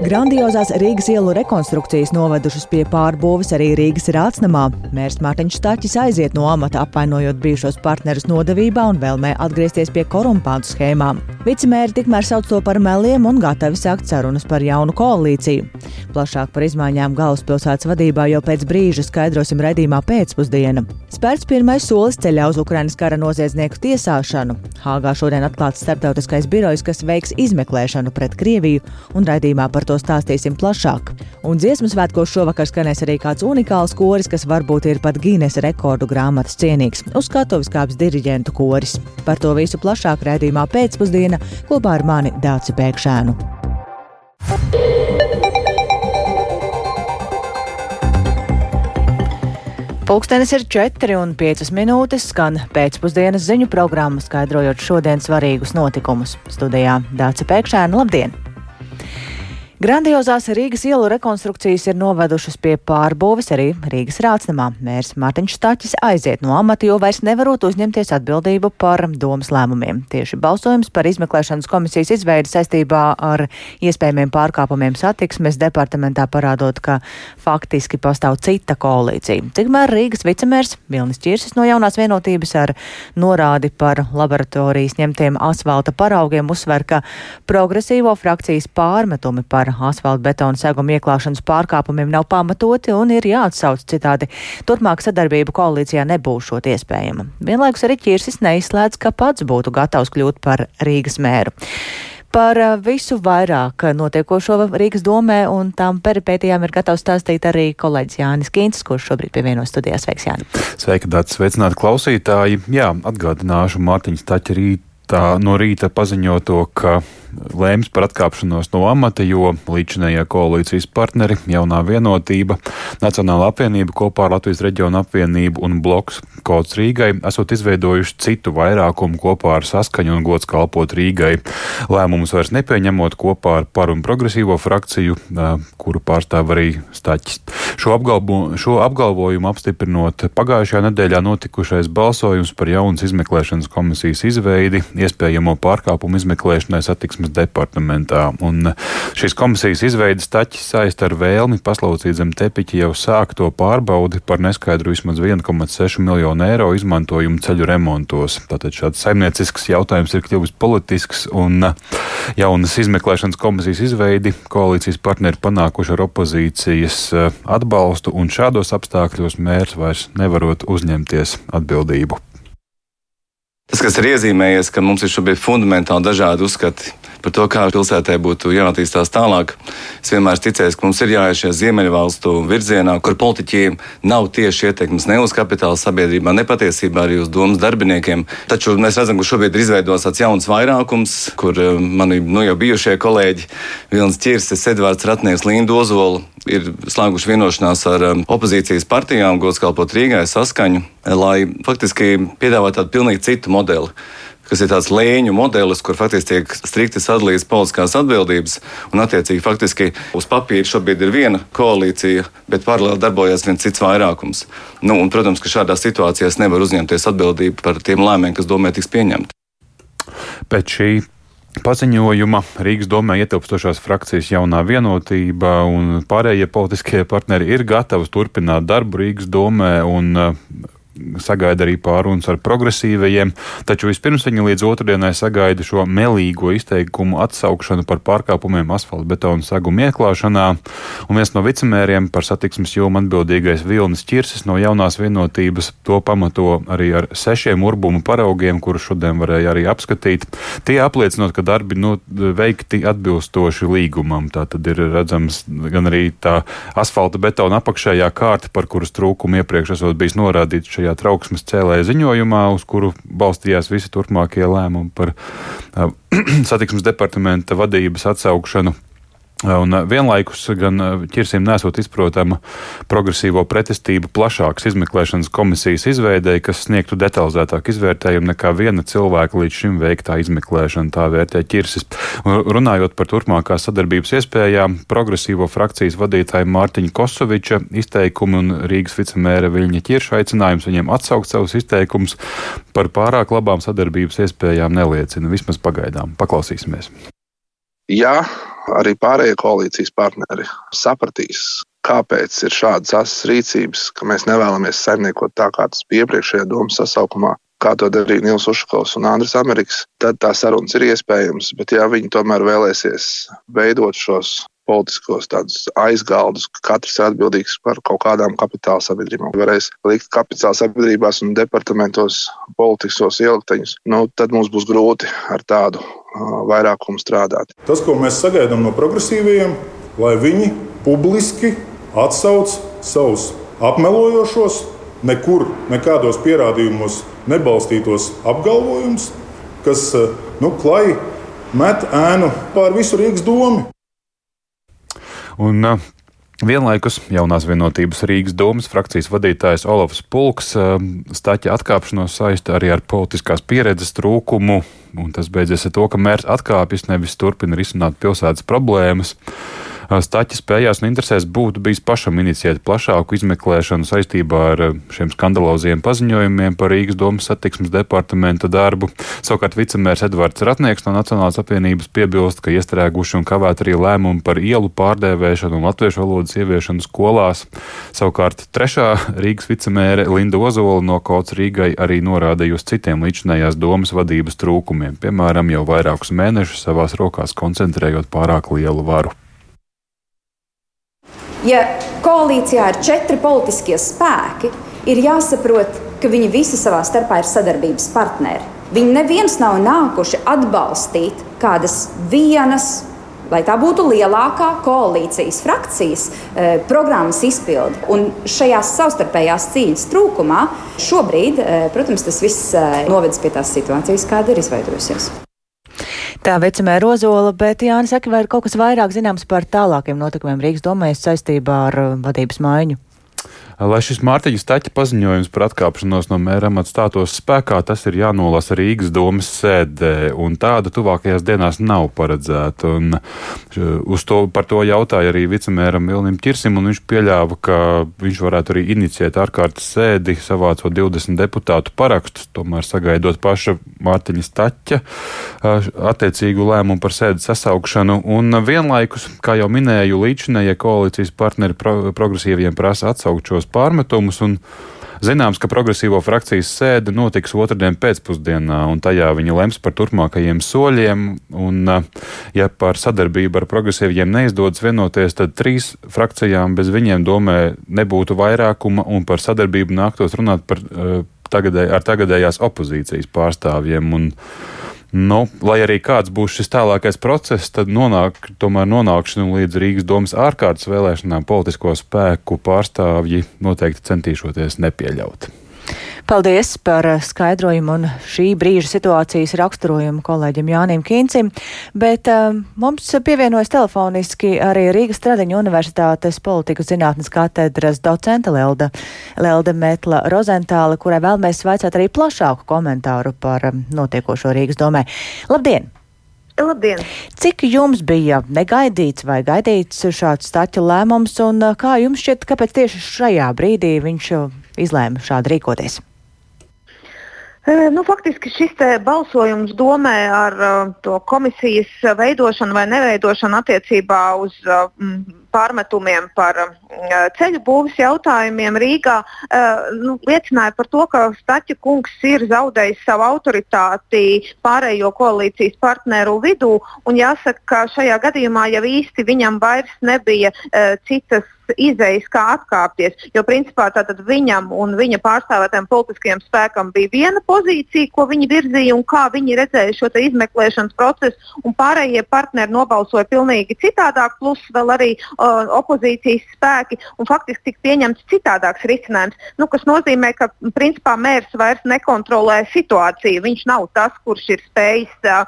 Grandiozās Rīgas ielu rekonstrukcijas novedušas pie pārbūves arī Rīgas rācnamā. Mērs Mārtiņš Staķis aiziet no amata, apvainojot bijušos partnerus nodevībā un vēlmē atgriezties pie korumpātu schēmām. Vicemēri tikmēr sauc to par meliem un gatavi sākt sarunas par jaunu koalīciju. Plašāk par izmaiņām galvaspilsētas vadībā jau pēc brīža skaidrosim redzījumā pēcpusdiena. Spērts pirmais solis ceļā uz Ukrainas kara noziedznieku tiesāšanu. Hāgā šodien atklāts starptautiskais birojs, kas veiks izmeklēšanu pret Krieviju, un raidījumā par to stāstīsim plašāk. Un dziesmu svētkos šovakar skanēs arī kāds unikāls koris, kas varbūt ir pat Gīnes rekordu grāmatas cienīgs - uz skatuves kāps diriģentu koris. Par to visu plašāk raidījumā pēcpusdiena kopā ar mani Dāci Pēkšēnu. Pūkstens ir 4,5 minūtes, skan pēcpusdienas ziņu programma, skaidrojot šodienas svarīgus notikumus. Studijā Dāca Pēkšēna, labdien! Grandiozās Rīgas ielu rekonstrukcijas ir novedušas pie pārbūves arī Rīgas rācnamā. Mērs Mārtiņš Stāķis aiziet no amata, jo vairs nevarot uzņemties atbildību par domas lēmumiem. Tieši balsojums par izmeklēšanas komisijas izveidi saistībā ar iespējamiem pārkāpumiem satiksmes departamentā parādot, ka faktiski pastāv cita koalīcija. Tikmēr Rīgas vicemērs Vilnis Čirsis no jaunās vienotības ar norādi par laboratorijas ņemtiem asfalta paraugiem uzsver, ka progresīvo frakcijas pārmetumi par par asfalta betona seguma ieklāšanas pārkāpumiem nav pamatoti un ir jāatsauc citādi. Turpmāk sadarbība koalīcijā nebūšot iespējama. Vienlaikus arī Čirsis neizslēdz, ka pats būtu gatavs kļūt par Rīgas mēru. Par uh, visu vairāk notiekošo Rīgas domē un tām peripētījām ir gatavs stāstīt arī kolēģis Jānis Kīncis, kurš šobrīd pievienojas studijās. Sveiks, Jāni! Sveika, Dārts! Sveicināti klausītāji! Jā, atgādināšu Mārtiņas Taķa rīta no rīta paziņot to, ka lēms par atkāpšanos no amata, jo līdzinējie koalīcijas partneri, jaunā vienotība, Nacionāla apvienība kopā ar Latvijas reģionu apvienību un bloks kods Rīgai esot izveidojuši citu vairākumu kopā ar saskaņu un gods kalpot Rīgai. Lēmumus vairs nepieņemot kopā ar par un progresīvo frakciju, kuru pārstāv arī Staķis. Šo, apgalvo, šo apgalvojumu apstiprinot pagājušajā nedēļā notikušais balsojums par jaunas izmeklēšanas komisijas izveidi, iespējamo pārkāpumu izmeklēšanai satiksmes departamentā. Un šīs komisijas izveidas taķis saist ar vēlmi paslaucīt zem tepiķa jau sākto pārbaudi par neskaidru vismaz 1,6 miljonu eiro izmantojumu ceļu remontos. Tātad šāds saimniecisks jautājums ir kļuvis politisks un jaunas izmeklēšanas komisijas izveidi koalīcijas partneri panākuši ar opozīcijas eh, atbalstu un šādos apstākļos mērs vairs nevarot uzņemties atbildību. Tas, kas ir iezīmējies, ka mums ir šobrīd fundamentāli dažādi uzskati par to, kā pilsētai būtu jāattīstās tālāk. Es vienmēr ticēju, ka mums ir jāiet šajā ziemeļvalstu virzienā, kur politiķiem nav tieši ietekmes ne uz kapitāla sabiedrībā, ne patiesībā arī uz domas darbiniekiem. Taču mēs redzam, ka šobrīd ir izveidots tāds jauns vairākums, kur eh, mani nu, jau bijušie kolēģi Vilnis Čirsis, Edvards Ratnieks, Linda Ozola ir slēguši vienošanās ar um, opozīcijas partijām, gods kalpot Rīgai saskaņu, lai faktiski piedāvātu tādu pilnīgi citu modeli kas ir tāds lēņu modelis, kur faktiski tiek strikti sadalīts politiskās atbildības. Un, attiecīgi, faktiski uz papīra šobrīd ir viena koalīcija, bet paralēli darbojas viens cits vairākums. Nu, un, protams, ka šādās situācijās nevar uzņemties atbildību par tiem lēmumiem, kas domē tiks pieņemti. Pēc šī paziņojuma Rīgas domē ietilpstošās frakcijas jaunā vienotība un pārējie politiskie partneri ir gatavi turpināt darbu Rīgas domē un sagaida arī pārunas ar progresīvajiem, taču vispirms viņi līdz otrdienai sagaida šo melīgo izteikumu atsaukšanu par pārkāpumiem asfalta betona segumu ieklāšanā, un viens no vicemēriem par satiksmes jomu atbildīgais Vilnis Čirsis no jaunās vienotības to pamato arī ar sešiem urbumu paraugiem, kurus šodien varēja arī apskatīt. Tie apliecinot, ka darbi nu, veikti atbilstoši līgumam. Tā tad ir redzams gan arī tā asfalta betona apakšējā kārta, par kuras trūkumu iepriekš esot bijis norādīts šajā trauksmes cēlēja ziņojumā, uz kuru balstījās visi turpmākie lēmumi par satiksmes departamenta vadības atsaukšanu Un vienlaikus gan ķirsim nesot izprotama progresīvo pretestību plašākas izmeklēšanas komisijas izveidēji, kas sniegtu detalizētāku izvērtējumu nekā viena cilvēka līdz šim veiktā izmeklēšana, tā vērtē ķirsis. Un runājot par turpmākās sadarbības iespējām, progresīvo frakcijas vadītāja Mārtiņa Kosoviča izteikumi un Rīgas vicemēra Viļņa Ķirša aicinājums viņiem atsaukt savus izteikumus par pārāk labām sadarbības iespējām neliecina, vismaz pagaidām. Paklausīsimies. Ja arī pārējie koalīcijas partneri sapratīs, kāpēc ir šādas asas rīcības, ka mēs nevēlamies saimniekot tā, kā tas bija iepriekšējā domu sasaukumā, kā to darīja Nils Ušakovs un Andris Amerikas, tad tā sarunas ir iespējams. Bet, ja viņi tomēr vēlēsies veidot šos politiskos aizgaldus, ka katrs ir atbildīgs par kaut kādām kapitāla sabiedrībām. Varēs likt kapitāla sabiedrībās un departamentos politiskos ielikteņus, nu, tad mums būs grūti ar tādu uh, vairākumu strādāt. Tas, ko mēs sagaidām no progresīvajiem, lai viņi publiski atsauc savus apmelojošos, nekur, nekādos pierādījumos nebalstītos apgalvojumus, kas nu, klai met ēnu pār visu Rīgas domu. Un, Vienlaikus jaunās vienotības Rīgas domas frakcijas vadītājs Olofs Pulks staķa atkāpšanos saista arī ar politiskās pieredzes trūkumu, un tas beidzies ar to, ka mērs atkāpjas, nevis turpina risināt pilsētas problēmas. Staķis spējās un interesēs būtu bijis pašam inicijēt plašāku izmeklēšanu saistībā ar šiem skandaloziem paziņojumiem par Rīgas domas satiksmes departamenta darbu. Savukārt vicemērs Edvards Ratnieks no Nacionālās apvienības piebilst, ka iestrēguši un kavēt arī lēmumi par ielu pārdēvēšanu un latviešu valodas ieviešanu skolās. Savukārt trešā Rīgas vicemēre Linda Ozola no Kauts Rīgai arī norādīja uz citiem līdzinājās domas vadības trūkumiem, piemēram, jau vairākus mēnešus savās rokās koncentrējot pārāk lielu varu. Ja koalīcijā ir četri politiskie spēki, ir jāsaprot, ka viņi visi savā starpā ir sadarbības partneri. Viņi neviens nav nākuši atbalstīt kādas vienas, lai tā būtu lielākā koalīcijas frakcijas e, programmas izpilde. Un šajās savstarpējās cīņas trūkumā šobrīd, e, protams, tas viss e, novedis pie tās situācijas, kāda ir izveidojusies. Tā vecumē Rozola, bet Jānis saka, vai ir kaut kas vairāk zināms par tālākiem notikumiem Rīgas domēs saistībā ar uh, vadības maiņu? Lai šis Mārtiņa Staķa paziņojums par atkāpšanos no mēra amata stātos spēkā, tas ir jānolasa Rīgas domas sēdē, un tāda tuvākajās dienās nav paredzēta. Un uz to, par to jautāja arī vicemēram Vilnim Čirsim, un viņš pieļāva, ka viņš varētu arī inicijēt ārkārtas sēdi, savācot 20 deputātu parakstus, tomēr sagaidot paša Mārtiņa Staķa attiecīgu lēmumu par sēdes sasaukšanu, un vienlaikus, kā jau minēju, līdzinējie koalīcijas partneri pro progresīviem prasa atsaukt šos pārmetumus. Zināms, ka progresīvo frakcijas sēde notiks otrdien pēcpusdienā, un tajā viņi lems par turpmākajiem soļiem. Un, ja par sadarbību ar progresīviem neizdodas vienoties, tad trīs frakcijām bez viņiem domē nebūtu vairākuma, un par sadarbību nāktos runāt par, tagadē, ar tagadējās opozīcijas pārstāvjiem. Un, Nu, lai arī kāds būs šis tālākais process, tad nonāk, tomēr nonākšanu līdz Rīgas domas ārkārtas vēlēšanām politisko spēku pārstāvji noteikti centīšoties nepieļaut. Paldies par eh, skaidrojumu un šī brīža situācijas raksturojumu kolēģim Jānim Kīncim, bet um, mums pievienojas telefoniski arī Rīgas Stradiņu universitātes politikas zinātnes katedras docenta Lelda, Lelda Metla Rozentāla, kurai vēlamies vaicāt arī plašāku komentāru par um, notiekošo Rīgas domē. Labdien! Labdien! Cik jums bija negaidīts vai gaidīts šāds staķu lēmums, un kā jums šķiet, kāpēc tieši šajā brīdī viņš izlēma šādi rīkoties? Nu, faktiski šis balsojums domē ar uh, to komisijas veidošanu vai neveidošanu attiecībā uz uh, pārmetumiem par uh, ceļu būvniecības jautājumiem Rīgā uh, nu, liecināja par to, ka Staķa kungs ir zaudējis savu autoritāti pārējo koalīcijas partneru vidū. Jāsaka, ka šajā gadījumā jau īsti viņam vairs nebija uh, citas izējas, kā atkāpties. Jo principā viņam un viņa pārstāvētiem politiskajiem spēkam bija viena pozīcija, ko viņi virzīja un kā viņi redzēja šo izmeklēšanas procesu, un pārējie partneri nobalsoja pilnīgi citādāk, plus vēl arī opozīcijas spēki. Faktiski tika pieņemts citādāks risinājums, nu, kas nozīmē, ka principā mērs vairs nekontrolē situāciju. Viņš nav tas, kurš ir spējis uh,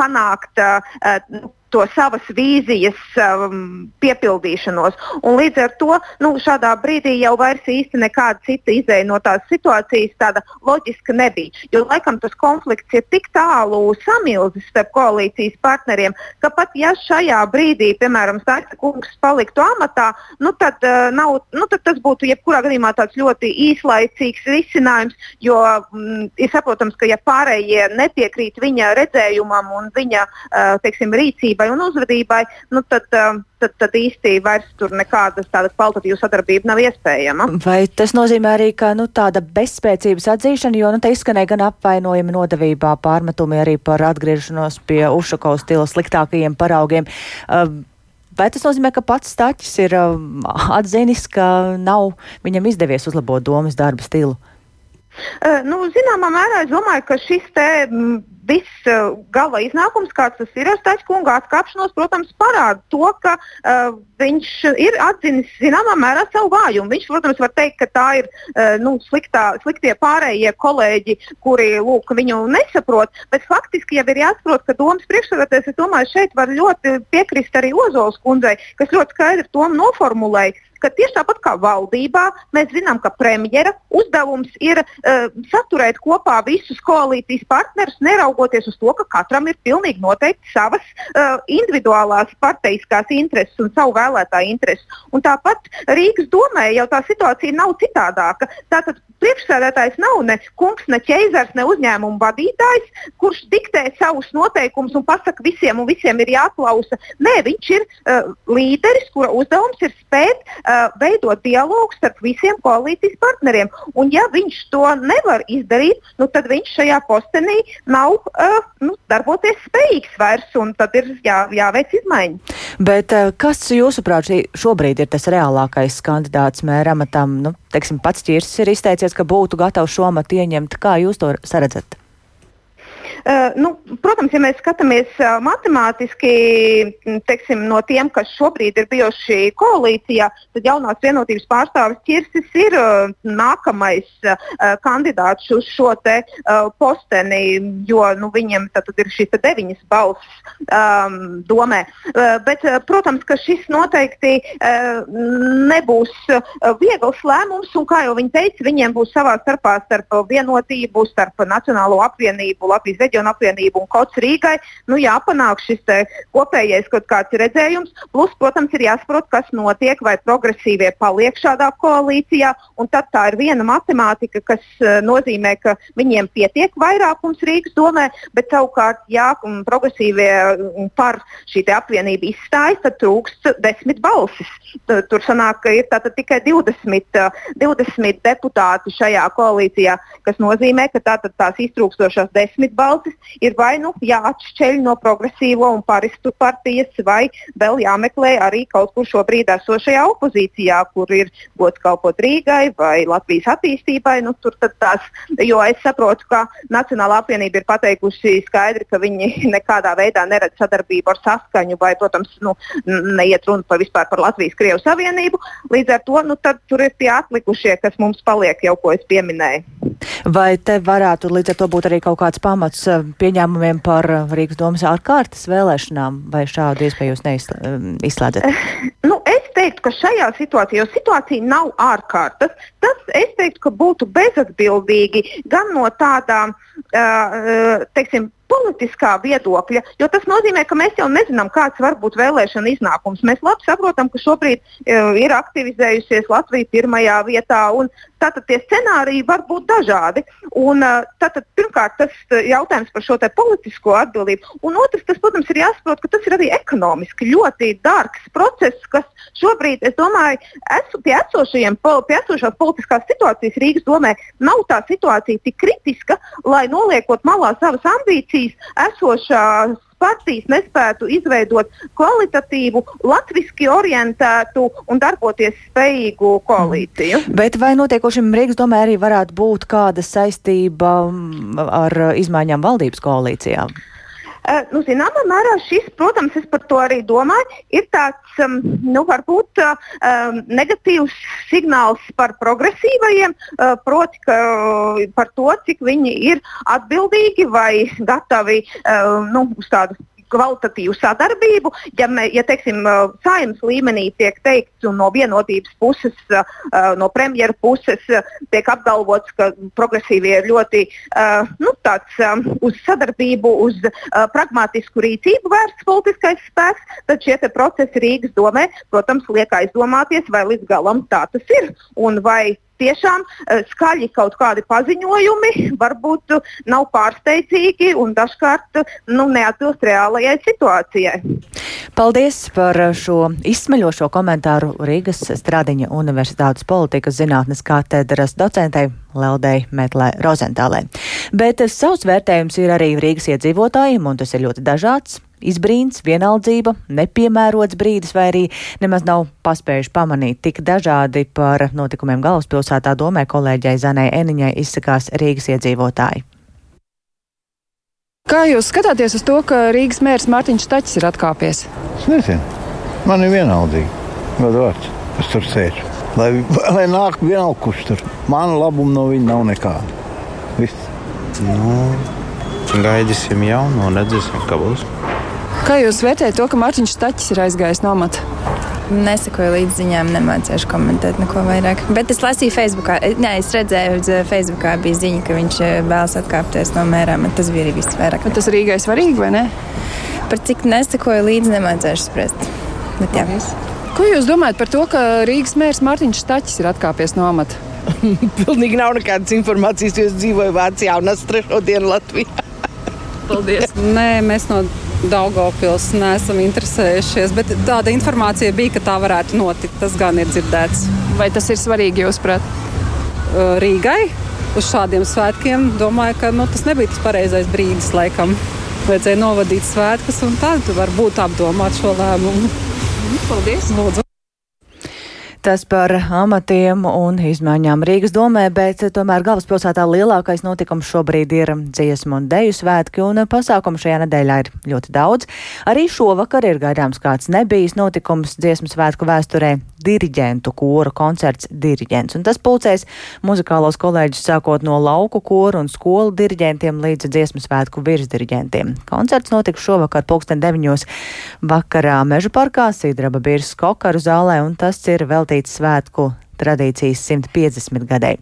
panākt. Uh, to savas vīzijas um, piepildīšanos. Un līdz ar to nu, šādā brīdī jau vairs īsti nekāda cita izēja no tās situācijas tāda loģiska nebija. Jo laikam tas konflikts ir tik tālu samilzis starp koalīcijas partneriem, ka pat ja šajā brīdī, piemēram, Stāsta kungs paliktu amatā, nu tad, uh, nav, nu tad tas būtu jebkurā gadījumā tāds ļoti īslaicīgs risinājums, jo mm, ir saprotams, ka ja pārējie nepiekrīt viņa redzējumam un viņa uh, teiksim, rīcībai, sadarbībai un uzvedībai, nu, tad, tad, tad īsti vairs tur nekāda tāda kvalitatīva sadarbība nav iespējama. Vai tas nozīmē arī, ka nu, tāda bezspēcības atzīšana, jo nu, te izskanēja gan apvainojumi nodevībā, pārmetumi arī par atgriešanos pie Ušakovas stila sliktākajiem paraugiem. Uh, Vai tas nozīmē, ka pats Staķis ir uh, atzinis, ka nav viņam izdevies uzlabot domas darba stilu? Uh, nu, zināmā mērā es domāju, ka šis te m, viss uh, gala iznākums, kāds tas ir ar Stačkunga atkāpšanos, protams, parāda to, ka uh, viņš ir atzinis zināmā mērā savu vājumu. Viņš, protams, var teikt, ka tā ir uh, nu, sliktā, sliktie pārējie kolēģi, kuri lūk, viņu nesaprot, bet faktiski jau ir jāsaprot, ka domas priekšsēdētājs, es domāju, šeit var ļoti piekrist arī Ozols kundzei, kas ļoti skaidri to noformulēja ka tieši tāpat kā valdībā, mēs zinām, ka premjera uzdevums ir uh, saturēt kopā visus koalīcijas partnerus, neraugot neraugoties uz to, ka katram ir pilnīgi noteikti savas uh, individuālās parteiskās intereses un savu vēlētāju intereses. Un tāpat Rīgas domē jau tā situācija nav citādāka. Tātad priekšsēdētājs nav ne kungs, ne ķeizars, ne uzņēmuma vadītājs, kurš diktē savus noteikumus un pasaka visiem, un visiem ir jāklausa. Nē, viņš ir uh, līderis, kura uzdevums ir spēt uh, veidot dialogu starp visiem koalīcijas partneriem. Un ja viņš to nevar izdarīt, nu, tad viņš šajā postenī nav uh, nu, darboties spējīgs vairs, un tad ir jā, jāveic izmaiņas. Bet uh, kas, jūsuprāt, šobrīd ir tas reālākais kandidāts mēra amatam? Nu, teiksim, pats Čirsis ir izteicies, ka būtu gatavs šo amatu ieņemt. Kā jūs to saredzat? Nu, protams, ja mēs skatāmies matemātiski, teiksim, no tiem, kas šobrīd ir bijuši koalīcijā, tad jaunās vienotības pārstāvis Čirsis ir nākamais kandidāts uz šo te, posteni, jo nu, viņam tad ir šīs deviņas balss um, domē. Bet, protams, ka šis noteikti nebūs viegls lēmums, un kā jau viņi teica, viņiem būs savā starpā starp vienotību, starp Nacionālo apvienību, Latvijas reģionu apvienību un kods Rīgai, nu, jāpanāk šis kopējais kaut kāds redzējums. Plus, protams, ir jāsaprot, kas notiek, vai progresīvie paliek šādā koalīcijā. Tad tā ir viena matemātika, kas uh, nozīmē, ka viņiem pietiek vairākums Rīgas domē, bet savukārt, ja progresīvie par šī apvienību izstājas, tad trūkst desmit balsis. Tur sanāk, ka ir tikai 20, 20 deputāti šajā koalīcijā, kas nozīmē, ka tātad tās iztrūkstošās desmit balsis valstis ir vai nu jāatšķeļ no progresīvo un paristu partijas, vai vēl jāmeklē arī kaut kur šobrīd esošajā opozīcijā, kur ir gods kalpot Rīgai vai Latvijas attīstībai. Nu, tās, jo es saprotu, ka Nacionālā apvienība ir pateikusi skaidri, ka viņi nekādā veidā neredz sadarbību ar saskaņu, vai, protams, nu, neiet runa par vispār par Latvijas-Krievu savienību. Līdz ar to nu, tur ir tie atlikušie, kas mums paliek jau, ko es pieminēju. Vai te varētu līdz ar to būt arī kaut kāds pamats eh, pieņēmumiem par eh, Rīgas domas ārkārtas vēlēšanām, vai šādu iespēju jūs neizslēdzat? Eh, nu, es teiktu, ka šajā situācijā, jo situācija nav ārkārtas, tas es teiktu, ka būtu bezatbildīgi gan no tādām, uh, teiksim, politiskā viedokļa, jo tas nozīmē, ka mēs jau nezinām, kāds var būt vēlēšana iznākums. Mēs labi saprotam, ka šobrīd uh, ir aktivizējusies Latvija pirmajā vietā, un tātad tie scenāriji var būt dažādi. Un, uh, tātad, pirmkārt, tas jautājums par šo politisko atbildību, un otrs, tas, protams, ir jāsaprot, ka tas ir arī ekonomiski ļoti dārgs process, kas šobrīd, es domāju, esmu pie, esošajiem, pie esošās politiskās situācijas Rīgas domē, nav tā situācija tik kritiska, lai noliekot malā savas ambīcijas partijas esošās partijas nespētu izveidot kvalitatīvu, latviešu orientētu un darboties spējīgu koalīciju. Mm. Bet vai notiekošiem Rīgas domē arī varētu būt kāda saistība mm, ar izmaiņām valdības koalīcijā? Uh, nu, zināmā mērā šis, protams, es par to arī domāju, ir tāds um, nu, varbūt uh, negatīvs signāls par progresīvajiem, uh, proti, ka, uh, par to, cik viņi ir atbildīgi vai gatavi uh, nu, uz tādu kvalitatīvu sadarbību. Ja, mē, ja teiksim, saimnes līmenī tiek teikts, un no vienotības puses, no premjera puses tiek apgalvots, ka progresīvie ir ļoti nu, tāds, uz sadarbību, uz pragmatisku rīcību vērsts politiskais spēks, tad šie procesi Rīgas domē, protams, liek aizdomāties, vai līdz galam tā tas ir. Un vai tiešām uh, skaļi kaut kādi paziņojumi varbūt nav pārsteidzīgi un dažkārt nu, neatbilst reālajai situācijai. Paldies par šo izsmeļošo komentāru Rīgas Stradiņa Universitātes politikas zinātnes katedras docentei Leldei Metlē Rozentālē. Bet savs vērtējums ir arī Rīgas iedzīvotājiem, un tas ir ļoti dažāds izbrīns, vienaldzība, nepiemērots brīdis, vai arī nemaz nav paspējuši pamanīt tik dažādi par notikumiem galvaspilsētā domē kolēģei Zanai Eniņai izsakās Rīgas iedzīvotāji. Kā jūs skatāties uz to, ka Rīgas mērs Mārtiņš Taķis ir atkāpies? Es nezinu. Man ir vienaldīgi. Vārds, kas tur sēž. Lai, lai nāk vienalga, kurš tur. Man labuma no viņa nav nekāda. Viss. Nu, gaidīsim jaunu, redzēsim, kā būs. Kā jūs vērtējat to, ka Mārtiņš Taķis ir aizgājis no amata? Nesakoju līdz ziņām, nemācīšu komentēt neko vairāk. Bet es lasīju Facebookā, nē, es redzēju, ka Facebookā bija ziņa, ka viņš eh, vēlas atkāpties no mērām. Tas bija arī viss vairāk. Bet tas Rīgai svarīgi, vai ne? Par cik nesakoju līdzi, nemācīšu spriest. Bet, jā. Ko jūs domājat par to, ka Rīgas mērs Mārtiņš Taķis ir atkāpies no amata? Pilnīgi nav nekādas informācijas, jo es dzīvoju Vācijā un esmu trešo dienu Latvijā. Paldies! Nē, mēs no Daugopils neesam interesējušies, bet tāda informācija bija, ka tā varētu notikt. Tas gan ir dzirdēts. Vai tas ir svarīgi jūsuprāt? Rīgai uz šādiem svētkiem domāju, ka nu, tas nebija tas pareizais brīdis laikam. Vajadzēja novadīt svētkus un tad varbūt apdomāt šo lēmumu. Paldies! Lūdzu. Tas par amatiem un izmaiņām Rīgas domē, bet tomēr galvaspilsētā lielākais notikums šobrīd ir dziesmu un deju svētki, un pasākumu šajā nedēļā ir ļoti daudz. Arī šovakar ir gaidāms kāds nebijis notikums dziesmu svētku vēsturē - diriģentu kora koncerts diriģents, un tas pulcēs muzikālos kolēģus sākot no lauku koru un skolu diriģentiem līdz dziesmu svētku virsdiriģentiem. Koncerts notiks šovakar pulksten deviņos vakarā Meža parkā, Sidraba birs Kokaru zālē, un tas ir veltīts svētku tradīcijas 150 gadai.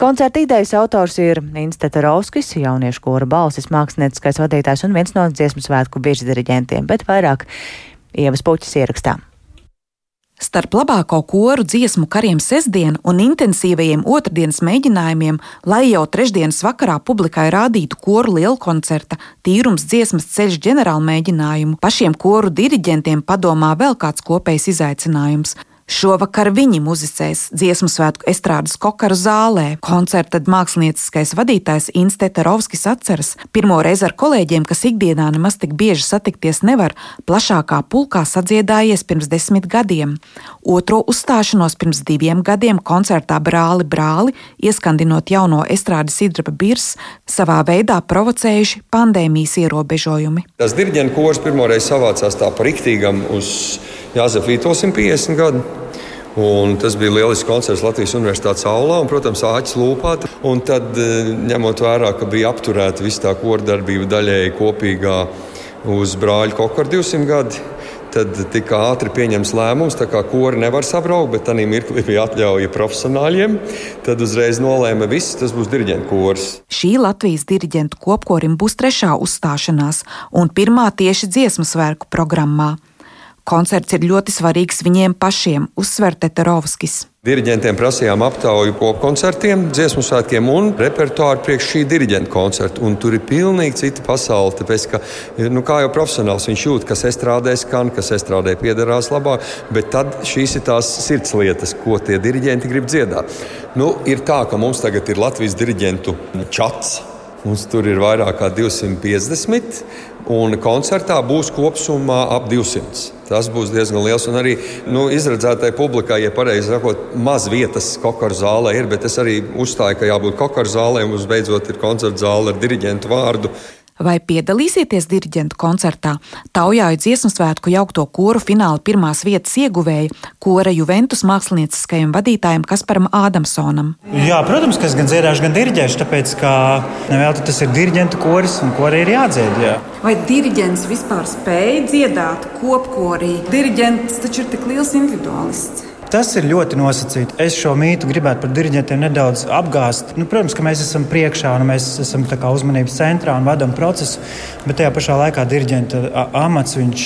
Koncerta idejas autors ir Insta Tarovskis, jauniešu kora balsis, mākslinieckais vadītājs un viens no dziesmu svētku virsdiriģentiem, bet vairāk Ievas puķis ierakstā. Starp labāko koru dziesmu kariem sestdien un intensīvajiem otrdienas mēģinājumiem, lai jau trešdienas vakarā publikai rādītu koru lielkoncerta tīrums dziesmas ceļš ģenerāla mēģinājumu, pašiem koru diriģentiem padomā vēl kāds kopējs izaicinājums Šovakar viņi muzicēs dziesmu svētku estrādes kokaru zālē. Koncerta mākslinieckais vadītājs Insteta Rovskis atceras, pirmo reizi ar kolēģiem, kas ikdienā nemaz tik bieži satikties nevar, plašākā pulkā sadziedājies pirms desmit gadiem. Otro uzstāšanos pirms diviem gadiem koncertā Brāli Brāli, ieskandinot jauno estrādes Idraba Birs, savā veidā provocējuši pandēmijas ierobežojumi. Tas diriģenta kurs pirmoreiz savācās tā par riktīgam uz Jāzef Vīto 150 gadu. Un tas bija lielisks koncerts Latvijas Universitātes aulā, un, protams, āķis lūpā. Un tad, e, ņemot vērā, ka bija apturēta visa tā kordarbība daļēji kopīgā uz brāļa kokaru 200 gadi, tad tika ātri pieņemts lēmums, ka kori nevar sabraukt, bet tajā mirklī bija atļauja profesionāļiem. Tad uzreiz nolēma, ka tas būs diriģenta kurs. Šī Latvijas diriģentu kopkorim būs trešā uzstāšanās un pirmā tieši dziesmu svētku programmā. Koncerts ir ļoti svarīgs viņiem pašiem, uzsver Teterovskis. Diriģentiem prasījām aptauju popkoncertiem, dziesmu svētkiem un repertuāru priekš šī diriģenta koncerta. Un tur ir pilnīgi cita pasaule. Tāpēc, ka, nu, kā jau profesionāls, viņš jūt, kas estrādē skan, kas estrādē piederās labāk, bet tad šīs ir tās sirds lietas, ko tie diriģenti grib dziedāt. Nu, ir tā, ka mums tagad ir Latvijas diriģentu čats. Mums tur ir vairāk kā 250, un koncertā būs kopumā ap 200. Tas būs diezgan liels. Un arī nu, izredzētai publikai, ja pareizi sakot, maz vietas kokaru zālē ir, bet es arī uzstāju, ka jābūt kokaru zālē un mums beidzot ir koncerta zāle ar diriģentu vārdu. Vai piedalīsieties diriģentu koncertā? Taujāju dziesmu svētku jaukto koru fināla pirmās vietas ieguvēja kora Juventus mākslinieckajam vadītājam Kasparam Ādamsonam. Jā, protams, ka es gan dziedāšu, gan diriģēšu, tāpēc, ka nevēl tas ir diriģentu koris un kori ir jādzied. Jā. Vai diriģents vispār spēja dziedāt kopkorī? Diriģents taču ir tik liels individualists. Tas ir ļoti nosacīti. Es šo mītu gribētu par diriģentiem nedaudz apgāzt. Nu, protams, ka mēs esam priekšā un mēs esam uzmanības centrā un vadām procesu, bet tajā pašā laikā diriģenta amats viņš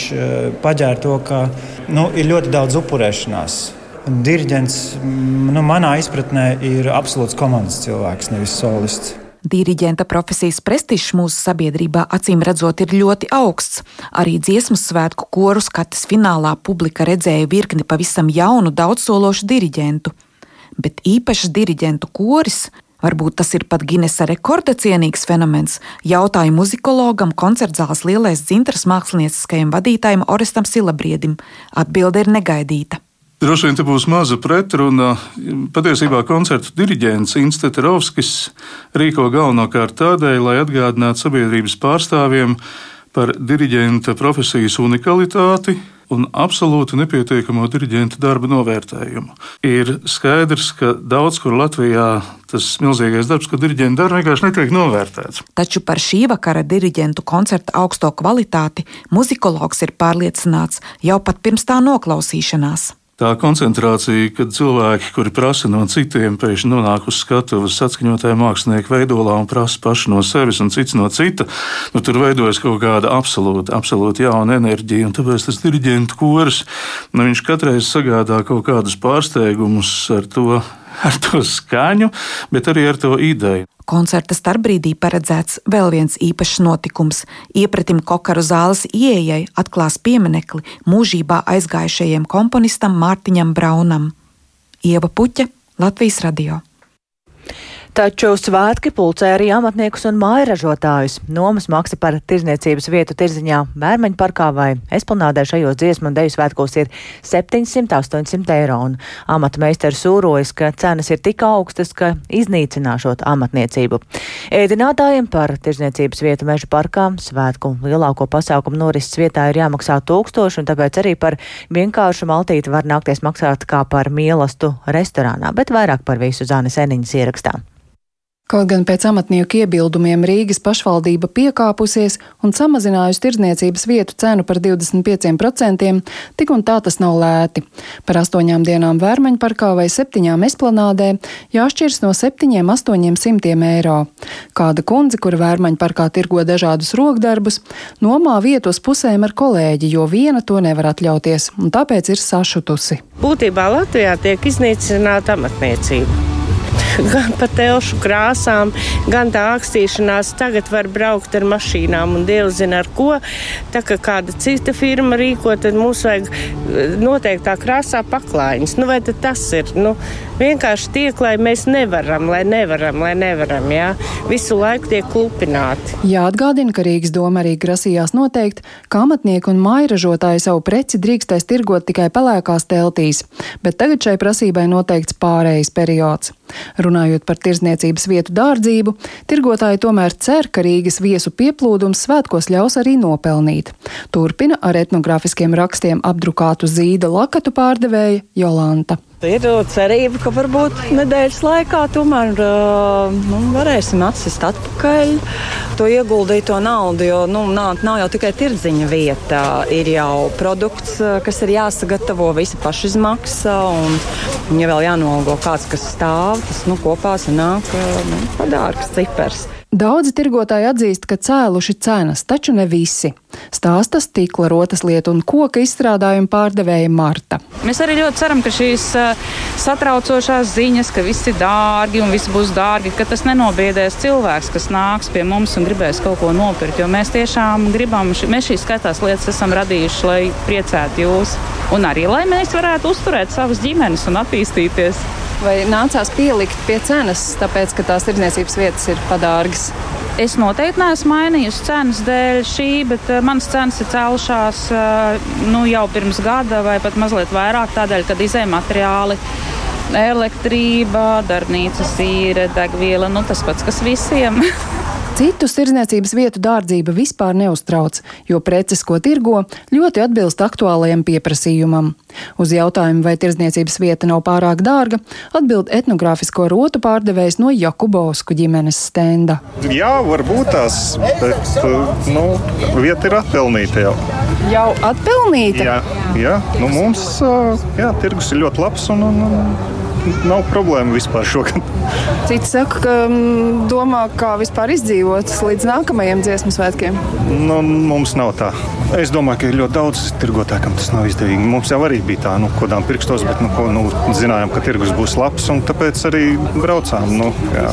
paģēra to, ka nu, ir ļoti daudz upurēšanās. diriģents, nu, manā izpratnē, ir absolūts komandas cilvēks, nevis solists. Diriģenta profesijas prestižs mūsu sabiedrībā acīm redzot ir ļoti augsts. Arī dziesmu svētku koru skatas finālā publika redzēja virkni pavisam jaunu, daudzsološu diriģentu. Bet īpašs diriģentu koris Varbūt tas ir pat Ginesa rekorda cienīgs fenomens, jautāja muzikologam, koncertzāles lielais dzintras mākslinieckajam vadītājam Orestam Silabriedim. Atbilde ir negaidīta. Droši vien te būs maza pretruna. Patiesībā koncertu diriģents Institūts rīko galvenokārt tādēļ, lai atgādinātu sabiedrības pārstāvjiem par diriģenta profesijas unikalitāti un absolūti nepietiekamo diriģenta darba novērtējumu. Ir skaidrs, ka daudz kur Latvijā tas milzīgais darbs, ko diriģenti dara, vienkārši netiek novērtēts. Taču par šī vakara diriģentu koncerta augsto kvalitāti muzikologs ir pārliecināts jau pat pirms tā noklausīšanās tā koncentrācija, kad cilvēki, kuri prasa no citiem, pēkšņi nonāk uz skatuves atskaņotāja mākslinieka veidolā un prasa paši no sevis un cits no cita, nu, tur veidojas kaut kāda absolūta, absolūta jauna enerģija. Un tāpēc tas diriģentu kurs, nu, viņš katreiz sagādā kaut kādus pārsteigumus ar to, ar to skaņu, bet arī ar to ideju. Koncerta starpbrīdī paredzēts vēl viens īpašs notikums. Iepratim Kokaru zāles ieejai atklās pieminekli mūžībā aizgājušajiem komponistam Mārtiņam Braunam. Ieva Puķa, Latvijas radio. Taču svētki pulcē arī amatniekus un mājražotājus. Nomas maksa par tirzniecības vietu tirziņā Bērmeņu parkā vai Esplanādē šajos dziesmu un deju svētkos ir 700-800 eiro. Un amata meistars sūrojas, ka cenas ir tik augstas, ka iznīcināšot amatniecību. Ēdinātājiem par tirzniecības vietu meža parkā svētku lielāko pasākumu norises vietā ir jāmaksā tūkstoši, un tāpēc arī par vienkāršu maltīti var nākties maksāt kā par mielastu restorānā, bet vairāk par visu Zānes Eniņas ierakstā. Kaut gan pēc amatnieku iebildumiem Rīgas pašvaldība piekāpusies un samazinājusi tirdzniecības vietu cenu par 25%, tik un tā tas nav lēti. Par astoņām dienām Vērmeņu parkā vai septiņām esplanādē jāšķirs no 7-800 eiro. Kāda kundze, kura Vērmeņu parkā tirgo dažādus rokdarbus, nomā vietu uz pusēm ar kolēģi, jo viena to nevar atļauties, un tāpēc ir sašutusi. Būtībā Latvijā tiek iznīcināta amatniecība gan pa telšu krāsām, gan tā akstīšanās. Tagad var braukt ar mašīnām un Dievs zina ar ko. Tā kā kāda cita firma rīko, tad mums vajag eh, noteiktā krāsā paklājiņas. Nu, vai tas ir? Nu, vienkārši tiek, lai mēs nevaram, lai nevaram, lai nevaram. Jā. Visu laiku tiek klupināti. Jāatgādina, ka Rīgas doma arī grasījās noteikt, ka amatnieki un mājražotāji savu preci drīkstēs tirgot tikai pelēkās teltīs, bet tagad šai prasībai noteikts pārējais periods. Runājot par tirzniecības vietu dārdzību, tirgotāji tomēr cer, ka Rīgas viesu pieplūdums svētkos ļaus arī nopelnīt. Turpina ar etnogrāfiskiem rakstiem apdrukātu zīda lakatu pārdevēja Jolanta. Ir cerība, ka varbūt nedēļas laikā tomēr uh, nu, varēsim atsist atpakaļ to ieguldīto naudu. Jo nu, nav, nav jau tikai tirdziņa vieta, ir jau produkts, kas ir jāsagatavo, visa pašizmaksa. Un, ja vēl jānolgo kāds, kas stāv, tas nu, kopā sanāk nu, padārgs cipars. Daudzi tirgotāji atzīst, ka cēluši cenas, taču ne visi. Stāsta stikla, rotas lietu un koka izstrādājumu pārdevēja Marta. Mēs arī ļoti ceram, ka šīs satraucošās ziņas, ka viss ir dārgi un viss būs dārgi, ka tas nenobiedēs cilvēks, kas nāks pie mums un gribēs kaut ko nopirkt. Jo mēs tiešām gribam, mēs šīs skaitās lietas esam radījuši, lai priecētu jūs un arī lai mēs varētu uzturēt savas ģimenes un attīstīties. Vai nācās pielikt pie cenas, tāpēc, ka tās tirdzniecības vietas ir padārgas? Es noteikti neesmu mainījusi cenas dēļ šī, bet uh, manas cenas ir cēlušās uh, nu, jau pirms gada vai pat mazliet vairāk, tādēļ, kad izējai materiāli elektrība, darbnīcas īre, degviela, nu tas pats, kas visiem. Citus tirdzniecības vietu dārdzība vispār neuztrauc, jo preces, ko tirgo, ļoti atbilst aktuālajam pieprasījumam. Uz jautājumu, vai tirdzniecības vieta nav pārāk dārga, atbild etnogrāfisko rotu pārdevējs no Jakubovsku ģimenes stenda. Jā, varbūt tās, bet nu, vieta ir atpelnīta jau. Jau atpelnīta? Jā, jā. Nu, mums jā, tirgus ir ļoti labs un, un, un nav problēma vispār šogad. Citi saka, ka mm, domā, kā vispār izdzīvot līdz nākamajiem dziesmu svētkiem. Nu, mums nav tā. Es domāju, ka ir ļoti daudz tirgotāju, kam tas nav izdevīgi. Mums jau arī bija tā, nu, kodām pirkstos, bet nu, ko, nu, zinājām, ka tirgus būs labs, un tāpēc arī braucām. Nu, jā.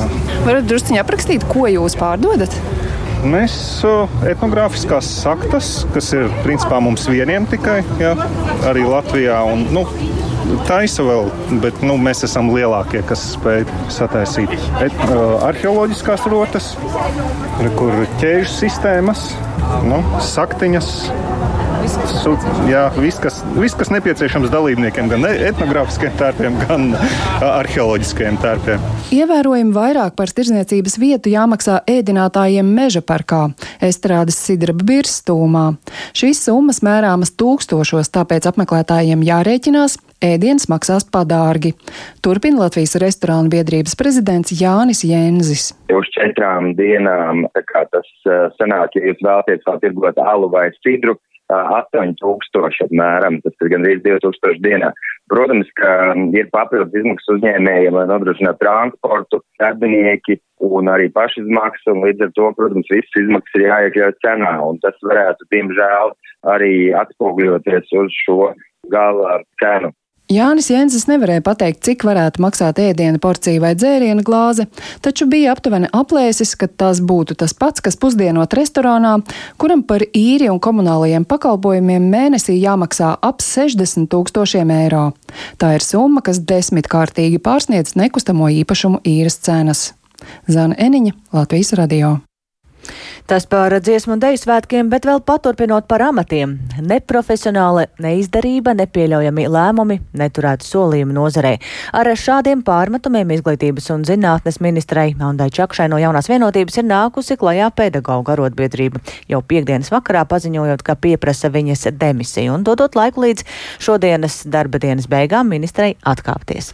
Varat drusciņā aprakstīt, ko jūs pārdodat? Mēs etnogrāfiskās saktas, kas ir principā mums vieniem tikai, jā, arī Latvijā. Un, nu, taisa vēl, bet nu, mēs esam lielākie, kas spēj sataisīt et, uh, arheoloģiskās rotas, kur ķēžu sistēmas, nu, saktiņas. Su, jā, viss kas, vis, kas nepieciešams dalībniekiem, gan etnogrāfiskiem tērpiem, gan arheoloģiskiem tērpiem. Ievērojami vairāk par tirzniecības vietu jāmaksā ēdinātājiem meža parkā, estrādes sidraba birstūmā. Šīs summas mērāmas tūkstošos, tāpēc apmeklētājiem jārēķinās, ēdienas maksās padārgi. Turpina Latvijas restorānu biedrības prezidents Jānis Jēnzis. Uz četrām dienām tas sanāk, ja jūs vēlaties vēl tirgot alu vai sidru, 8000 apmēram, tas ir gandrīz 2000 dienā. Protams, ka ir papildus izmaksas uzņēmējiem, lai nodrošinātu transportu, darbinieki un arī pašizmaksas, un līdz ar to, protams, visas izmaksas ir jāiekļauj cenā, un tas varētu, diemžēl, arī atspogļoties uz šo gala cenu. Jānis Jensis nevarēja pateikt, cik varētu maksāt ēdiena porcija vai dzēriena glāze, taču bija aptuveni aplēsis, ka tas būtu tas pats, kas pusdienot restorānā, kuram par īri un komunālajiem pakalpojumiem mēnesī jāmaksā ap 60 tūkstošiem eiro. Tā ir summa, kas desmitkārtīgi pārsniedz nekustamo īpašumu īres cenas. Zana Eniņa, Latvijas radio. Tas par dziesmu un deju svētkiem, bet vēl paturpinot par amatiem. Neprofesionāla neizdarība, nepieļaujami lēmumi, neturētu solījumi nozarē. Ar šādiem pārmetumiem izglītības un zinātnes ministrei Maundai Čakšai no jaunās vienotības ir nākusi klajā pedagoģa arotbiedrība, jau piekdienas vakarā paziņojot, ka pieprasa viņas demisiju un dodot laiku līdz šodienas darba dienas beigām ministrei atkāpties.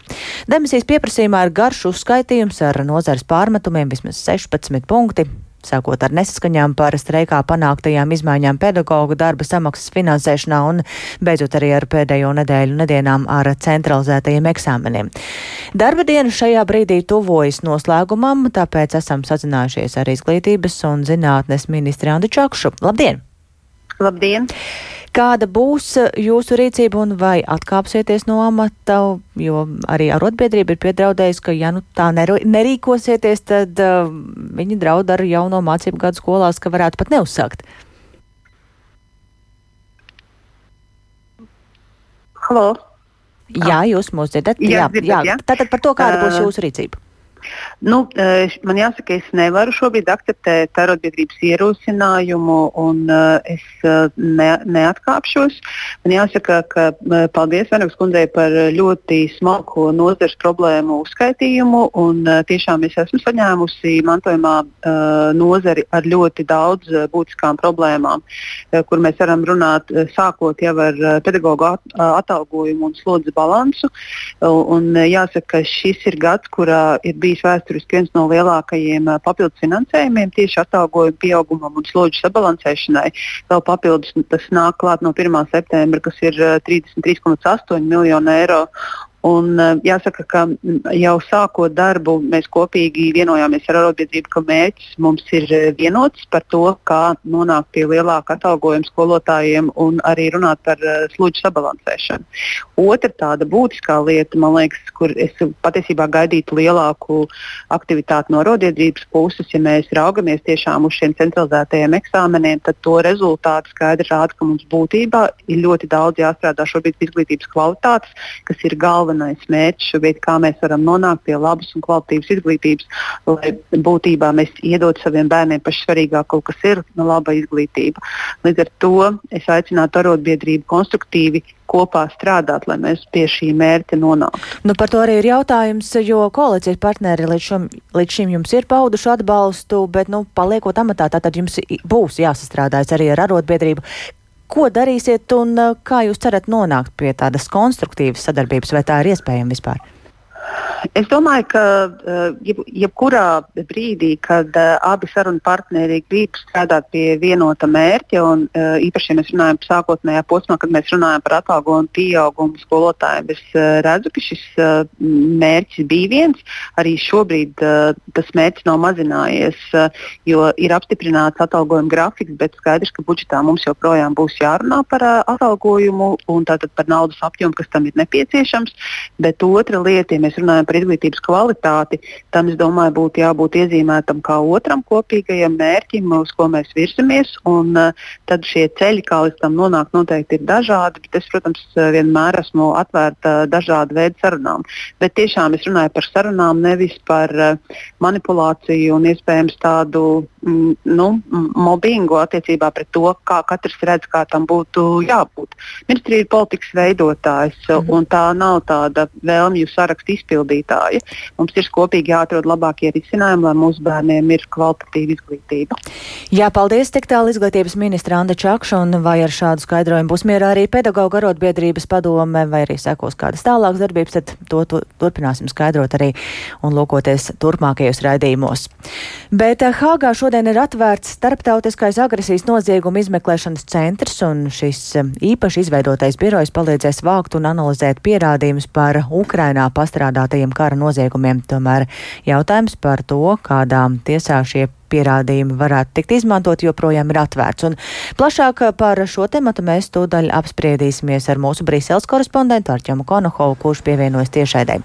Demisijas pieprasījumā ir garš uzskaitījums ar nozares pārmetumiem vismaz 16 punkti sākot ar nesaskaņām par streikā panāktajām izmaiņām pedagoģu darba samaksas finansēšanā un beidzot arī ar pēdējo nedēļu nedienām ar centralizētajiem eksāmeniem. Darba diena šajā brīdī tuvojas noslēgumam, tāpēc esam sazinājušies ar izglītības un zinātnes ministri Andi Čakšu. Labdien! Labdien! Kāda būs eh, jūsu rīcība un vai atkāpsieties no amata, jo arī arotbiedrība ir piedraudējusi, ka ja nu tā nerīkosieties, tad uh, viņi draud ar jauno mācību gadu skolās, ka varētu pat neuzsākt. Halo. Jā, jūs mūs dzirdat? Jā, jā, jā. Tātad par to, kāda būs jūsu rīcība. Nu, e, man jāsaka, es nevaru šobrīd akceptēt arotbiedrības ierosinājumu, un uh, es uh, ne, neatkāpšos. Man jāsaka, ka paldies Venegas kundzei par ļoti smalko nozares problēmu uzskaitījumu, un tiešām es esmu saņēmusi mantojumā nozari ar ļoti daudz būtiskām problēmām, kur mēs varam runāt sākot jau ar pedagoģu at, atalgojumu un slodzes balansu. Un, jāsaka, ka šis ir gads, kurā ir bijis vēsturiski viens no lielākajiem papildus finansējumiem tieši atalgojuma pieaugumam un slodžu sabalansēšanai. Vēl papildus tas nāk klāt no 1. septembra, kas ir 33,8 miljoni eiro. Un, jāsaka, ka jau sākot darbu, mēs kopīgi vienojāmies ar arotbiedrību, ka mērķis mums ir vienots par to, kā nonākt pie lielāka atalgojuma skolotājiem un arī runāt par uh, sludžu sabalansēšanu. Otra tāda būtiskā lieta, man liekas, kur es patiesībā gaidītu lielāku aktivitāti no arotbiedrības puses, ja mēs raugamies tiešām uz šiem centralizētajiem eksāmeniem, tad to rezultāti skaidri rāda, ka mums būtībā ir ļoti daudz jāstrādā šobrīd izglītības kvalitātes, kas ir galvenais galvenais mērķis šobrīd, kā mēs varam nonākt pie labas un kvalitīvas izglītības, lai būtībā mēs iedod saviem bērniem pašu svarīgāko, kas ir no laba izglītība. Līdz ar to es aicinātu arotbiedrību konstruktīvi kopā strādāt, lai mēs pie šī mērķa nonāktu. Nu, par to arī ir jautājums, jo koalīcijas partneri līdz, šum, līdz šim jums ir pauduši atbalstu, bet, nu, paliekot amatā, tad jums būs jāsastrādājas arī ar arotbiedrību. Ko darīsiet un uh, kā jūs cerat nonākt pie tādas konstruktīvas sadarbības, vai tā ir iespējama vispār? Es domāju, ka jeb, jebkurā brīdī, kad abi sarunu partneri grib strādāt pie vienota mērķa, un īpaši, ja mēs runājam par sākotnējā posmā, kad mēs runājam par atalgojumu pieaugumu skolotājiem, es redzu, ka šis mērķis bija viens. Arī šobrīd tas mērķis nav mazinājies, jo ir apstiprināts atalgojuma grafiks, bet skaidrs, ka budžetā mums joprojām būs jārunā par atalgojumu un tātad par naudas apjomu, kas tam ir nepieciešams. Bet otra lieta, ja mēs runājam par par izglītības kvalitāti, tam es domāju, būtu jābūt iezīmētam kā otram kopīgajam mērķim, uz ko mēs virzamies. Un, uh, tad šie ceļi, kā līdz tam nonākt, noteikti ir dažādi. Bet es, protams, vienmēr esmu atvērta dažādu veidu sarunām. Bet tiešām es runāju par sarunām, nevis par uh, manipulāciju un iespējams tādu nu, mobbingu attiecībā pret to, kā katrs redz, kā tam būtu jābūt. Ministrija ir politikas veidotājs, mm. un tā nav tāda vēlmju sarakstu izpildīt vadītāji. Mums ir kopīgi jāatrod labākie risinājumi, lai mūsu bērniem ir kvalitatīva izglītība. Jā, paldies tik tālu izglītības ministra Anda Čakša, un vai ar šādu skaidrojumu būs mierā arī pedagoģa arotbiedrības padome, vai arī sekos kādas tālākas darbības, tad to, to turpināsim skaidrot arī un lūkoties turpmākajos raidījumos. Bet eh, Hāgā šodien ir atvērts starptautiskais agresijas nozieguma izmeklēšanas centrs, un šis eh, īpaši izveidotais birojs palīdzēs vākt un analizēt pierādījumus par Ukrainā pastrādātajiem kara noziegumiem. Tomēr jautājums par to, kādā tiesā šie pierādījumi varētu tikt izmantot, joprojām ir atvērts. Un plašāk par šo tematu mēs tūdaļ apspriedīsimies ar mūsu Brīseles korespondentu Arķomu Konohovu, kurš pievienojas tiešaidē.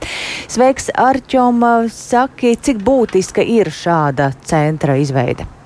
Sveiks, Arķom! Saki, cik būtiska ir šāda centra izveide?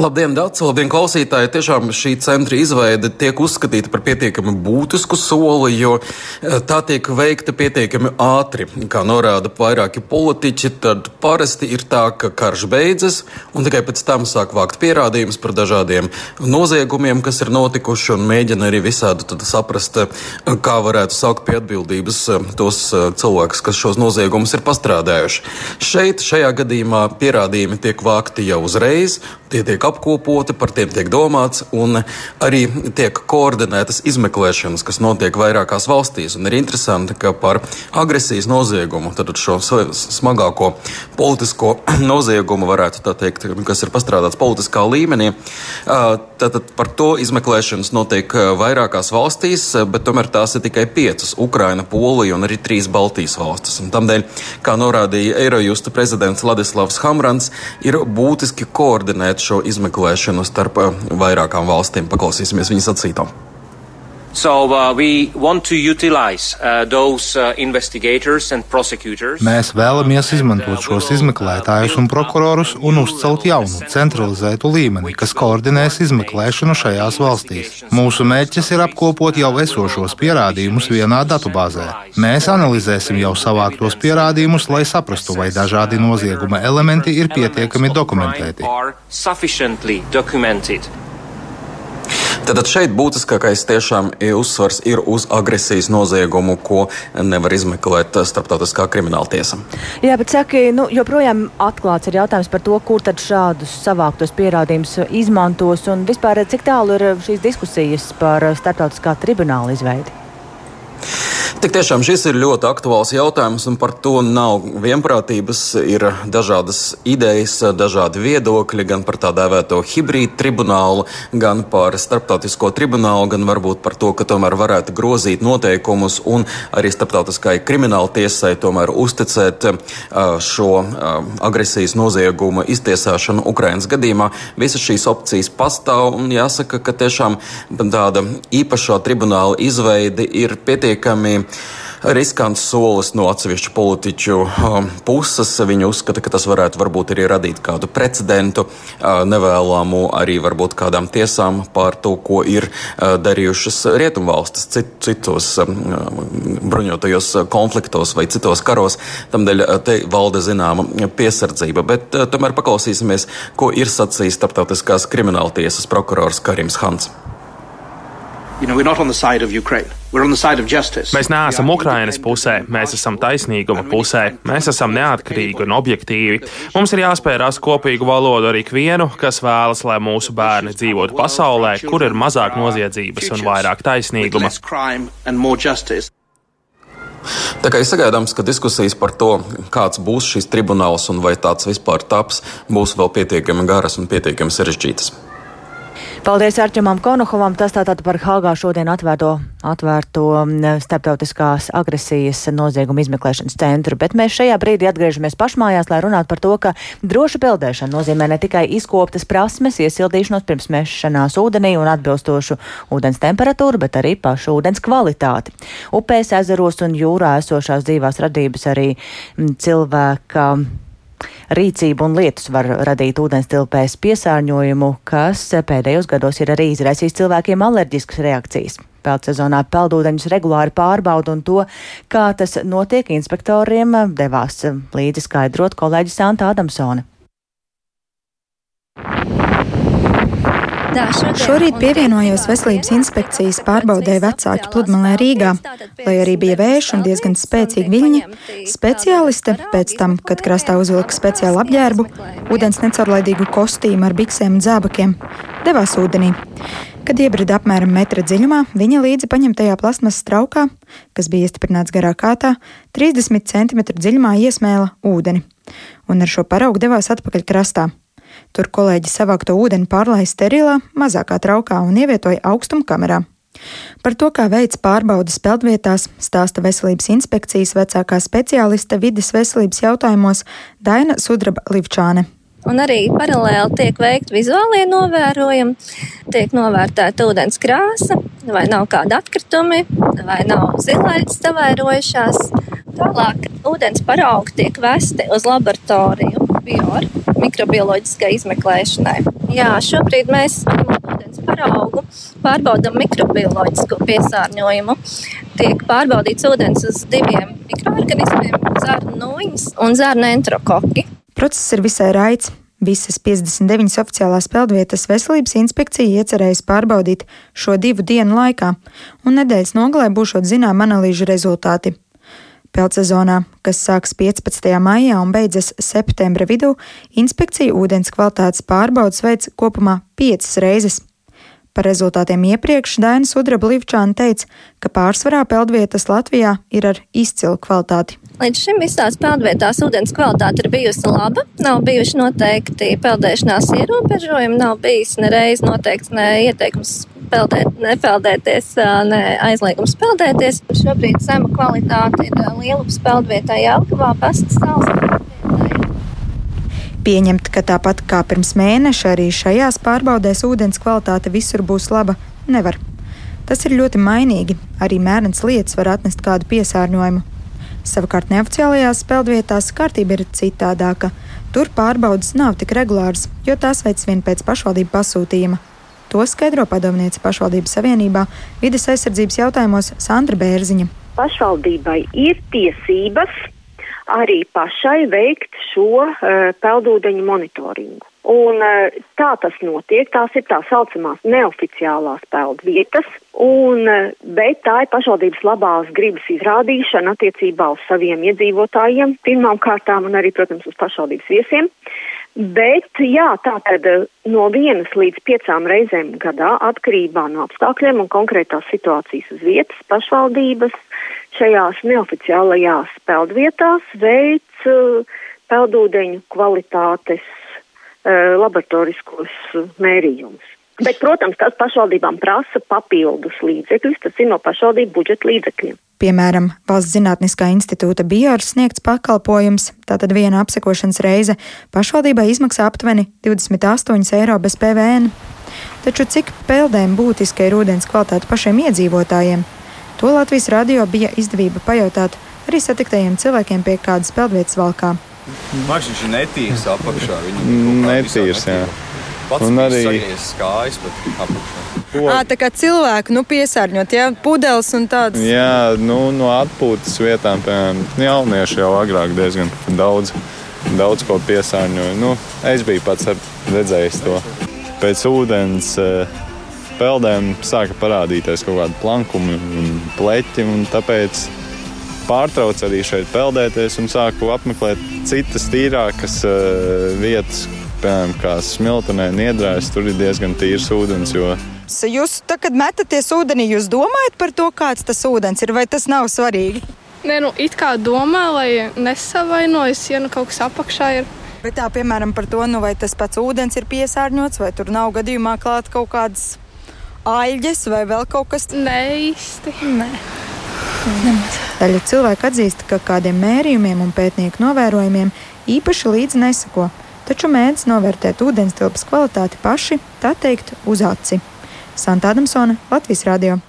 Labdien, Dārts! Labdien, klausītāji! Tiešām šī centra izveide tiek uzskatīta par pietiekami būtisku soli, jo eh, tā tiek veikta pietiekami ātri. Kā norāda vairāki politiķi, tad parasti ir tā, ka karš beidzas, un tikai pēc tam sāk vākt pierādījumus par dažādiem noziegumiem, kas ir notikuši, un mēģina arī visādi saprast, eh, kā varētu saukt pie atbildības eh, tos cilvēkus, kas šos noziegumus ir pastrādājuši. Šeit, šajā gadījumā, pierādījumi tiek vākti jau uzreiz, tie tiek apkopoti, par tiem tiek domāts, un arī tiek koordinētas izmeklēšanas, kas notiek vairākās valstīs. Un ir interesanti, ka par agresijas noziegumu, tad šo smagāko politisko noziegumu, varētu tā teikt, kas ir pastrādāts politiskā līmenī, tad par to izmeklēšanas notiek vairākās valstīs, bet tomēr tās ir tikai piecas - Ukraina, Polija un arī trīs Baltijas valstis. Un tamdēļ, kā norādīja Eirojusta prezidents Ladislavs Hamrans, ir būtiski koordinēt šo izmeklēšanu starp vairākām valstīm. Paklausīsimies viņas sacīto. Mēs vēlamies izmantot šos izmeklētājus un prokurorus un uzcelt jaunu, centralizētu līmeni, kas koordinēs izmeklēšanu šajās valstīs. Mūsu mērķis ir apkopot jau esošos pierādījumus vienā datubāzē. Mēs analizēsim jau savāktos pierādījumus, lai saprastu, vai dažādi nozieguma elementi ir pietiekami dokumentēti. Tātad šeit būtiskākais tiešām uzsvars ir uz agresijas noziegumu, ko nevar izmeklēt starptautiskā krimināla tiesa. Jā, bet saki, nu, joprojām atklāts ir jautājums par to, kur tad šādus savāktos pierādījumus izmantos un vispār cik tālu ir šīs diskusijas par starptautiskā tribunāla izveidi. Tik tiešām šis ir ļoti aktuāls jautājums, un par to nav vienprātības. Ir dažādas idejas, dažādi viedokļi gan par tā dēvēto hibrīdu tribunālu, gan par starptautisko tribunālu, gan varbūt par to, ka tomēr varētu grozīt noteikumus un arī starptautiskai krimināla tiesai tomēr uzticēt šo agresijas noziegumu iztiesāšanu Ukrainas gadījumā. Visas šīs opcijas pastāv, un jāsaka, ka tiešām tāda īpašā tribunāla izveide ir pietiekami riskants solis no atsevišķu politiķu um, puses. Viņi uzskata, ka tas varētu varbūt arī radīt kādu precedentu uh, nevēlamu arī varbūt kādām tiesām par to, ko ir uh, darījušas rietumvalstis cit, citos um, bruņotajos konfliktos vai citos karos. Tamdēļ uh, te valda zināma piesardzība. Bet tomēr paklausīsimies, ko ir sacījis starptautiskās krimināla tiesas prokurors Karims Hans. You know, mēs neesam Ukrainas pusē, mēs esam taisnīguma pusē, mēs esam neatkarīgi un objektīvi. Mums ir jāspēj rast kopīgu valodu ar ikvienu, kas vēlas, lai mūsu bērni dzīvotu pasaulē, kur ir mazāk noziedzības un vairāk taisnīguma. Tā kā ir sagaidāms, ka diskusijas par to, kāds būs šis tribunāls un vai tāds vispār taps, būs vēl pietiekami garas un pietiekami sarežģītas. Paldies Arčamam Konohovam. Tas tātad par Hāgā šodien atvērto, atvērto starptautiskās agresijas nozieguma izmeklēšanas centru. Bet mēs šajā brīdī atgriežamies pašmājās, lai runātu par to, ka droša peldēšana nozīmē ne tikai izkoptas prasmes, iesildīšanos pirms mešanās ūdenī un atbilstošu ūdens temperatūru, bet arī pašu ūdens kvalitāti. Upēs, ezeros un jūrā esošās dzīvās radības arī cilvēka rīcība un lietus var radīt ūdenstilpēs piesārņojumu, kas pēdējos gados ir arī izraisījis cilvēkiem alerģiskas reakcijas. Peldsezonā peldūdeņus regulāri pārbauda un to, kā tas notiek, inspektoriem devās līdzi skaidrot kolēģi Santa Adamsone. Šorīt pievienojos veselības inspekcijas pārbaudē vecāku pludmalē Rīgā. Lai arī bija vējš un diezgan spēcīgi viļņi, speciāliste pēc tam, kad krastā uzvilka speciālu apģērbu, ūdens necaurlaidīgu kostīmu ar biksēm un zābakiem, devās ūdenī. Kad iebrida apmēram metra dziļumā, viņa līdzi paņemtajā plasmasas traukā, kas bija iestiprināts garā kātā, 30 cm dziļumā iesmēla ūdeni, un ar šo paraugu devās atpakaļ krastā. Tur kolēģi savākto ūdeni pārlaiž sterilā, mazākā traukā un ievietoja augstuma kamerā. Par to, kā veids pārbaudas peldvietās, stāsta veselības inspekcijas vecākā speciāliste vidas veselības jautājumos Daina Sudraba Livčāne. Un arī paralēli tiek veikti vizuālie novērojumi, tiek novērtēta ūdens krāsa, vai nav kādi atkritumi, vai nav zilaļas savairojušās. Tālāk ūdens paraugi tiek vesti uz laboratoriju bioru mikrobioloģiskai izmeklēšanai. Jā, šobrīd mēs ūdens paraugu, pārbaudam mikrobioloģisko piesārņojumu. Tiek pārbaudīts ūdens uz diviem mikroorganismiem - zarnu nūjiņas un zarnu enterokoki. Process ir visai raids. Visas 59 oficiālās peldvietas veselības inspekcija iecerējusi pārbaudīt šo divu dienu laikā, un nedēļas nogalē būšot zinām analīžu rezultāti. Peldsezonā, kas sāks 15. maijā un beidzas septembra vidū, inspekcija ūdens kvalitātes pārbaudas veids kopumā piecas reizes. Par rezultātiem iepriekš Daina Sudraba Livčāna teica, ka pārsvarā peldvietas Latvijā ir ar izcilu kvalitāti. Līdz šim visās peldvietās ūdens kvalitāte ir bijusi laba, nav bijuši noteikti peldēšanās ierobežojumi, nav bijis nereiz noteikts ne ieteikums peldēt, nepeldēties, ne aizliegums peldēties. Šobrīd zema kvalitāte ir Lielupas peldvietā Jelgavā, Pastas salas. Pieņemt, ka tāpat kā pirms mēneša arī šajās pārbaudēs ūdens kvalitāte visur būs laba, nevar. Tas ir ļoti mainīgi, arī mērens lietas var atnest kādu piesārņojumu. Savukārt neoficiālajās peldvietās kārtība ir citādāka. Tur pārbaudas nav tik regulāras, jo tās veids vien pēc pašvaldību pasūtījuma. To skaidro padomniece pašvaldības savienībā vides aizsardzības jautājumos Sandra Bērziņa. Pašvaldībai ir tiesības arī pašai veikt šo uh, peldūdeņu monitoringu. Un uh, tā tas notiek, tās ir tā saucamās neoficiālās peldvietas, un, uh, bet tā ir pašvaldības labās gribas izrādīšana attiecībā uz saviem iedzīvotājiem, pirmām kārtām un arī, protams, uz pašvaldības viesiem. Bet, jā, tā tad eh, no vienas līdz piecām reizēm gadā atkarībā no apstākļiem un konkrētās situācijas uz vietas pašvaldības šajās neoficiālajās peldvietās veic uh, peldūdeņu kvalitātes uh, laboratoriskos mērījumus. Bet, protams, tas pašvaldībām prasa papildus līdzekļus, tas ir no pašvaldību budžeta līdzekļiem. Piemēram, Valsts Zinātniskā institūta bioras sniegts pakalpojums, tātad viena apsekošanas reize, pašvaldībai izmaksā aptuveni 28 eiro bez PVN. Taču cik peldēm būtiska ir ūdens kvalitāte pašiem iedzīvotājiem? To Latvijas radio bija izdevība pajautāt arī satiktajiem cilvēkiem pie kādas peldvietas valkā. Mašīna ir netīrs apakšā. Netīrs, jā. Pats un arī skājas, bet apakšā. À, tā kā cilvēku nu, piesārņot, ja pudeles un tādas. Jā, nu, no atpūtas vietām, piemēram, jaunieši jau agrāk diezgan daudz, daudz ko piesārņoja. Nu, es biju pats redzējis to. Pēc ūdens peldēm sāka parādīties kaut kādi plankumi un pleķi, un tāpēc pārtraucu arī šeit peldēties un sāku apmeklēt citas tīrākas vietas, piemēram, kā smiltenē, niedrēs, tur ir diezgan tīrs ūdens. Jo... Jūs, tā, kad metaties ūdenī, jūs domājat par to, kāds tas ūdens ir, vai tas nav svarīgi? Nē, nu, it kā domā, lai nesavainojas, ja nu kaut kas apakšā ir. Bet tā, piemēram, par to, nu, vai tas pats ūdens ir piesārņots, vai tur nav gadījumā klāt kaut kādas aļģes vai vēl kaut kas tāds? Nē, īsti. Nē. Daļa cilvēku atzīst, ka kādiem mērījumiem un pētnieku novērojumiem īpaši līdzi nesako, taču mēdz novērtēt ūdenstilpas kvalitāti paši, tā teikt, uz aci. Santa Adamsona, Latvijas Radio.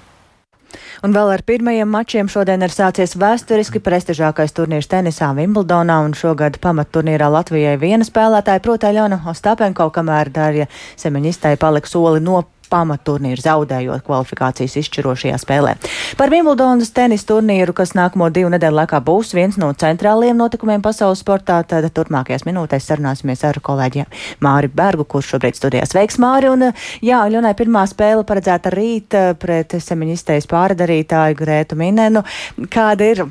Un vēl ar pirmajiem mačiem šodien ir sācies vēsturiski prestižākais turnīrs tenisā Vimbldonā, un šogad pamatturnīrā Latvijai viena spēlētāja, proti Aļona Ostapenko, kamēr Darja Semeņistai palika soli no pamatturnīru, zaudējot kvalifikācijas izšķirošajā spēlē. Par Wimbledonas tenis turnīru, kas nākamo divu nedēļu laikā būs viens no centrālajiem notikumiem pasaules sportā, tad turpmākajās minūtēs sarunāsimies ar kolēģiem Māri Bergu, kurš šobrīd studijās. Veiks, Māri! Un, jā, Ļonai pirmā spēle paredzēta rīt pret Semiņistējas pārdarītāju Grētu Minenu. Kāda ir?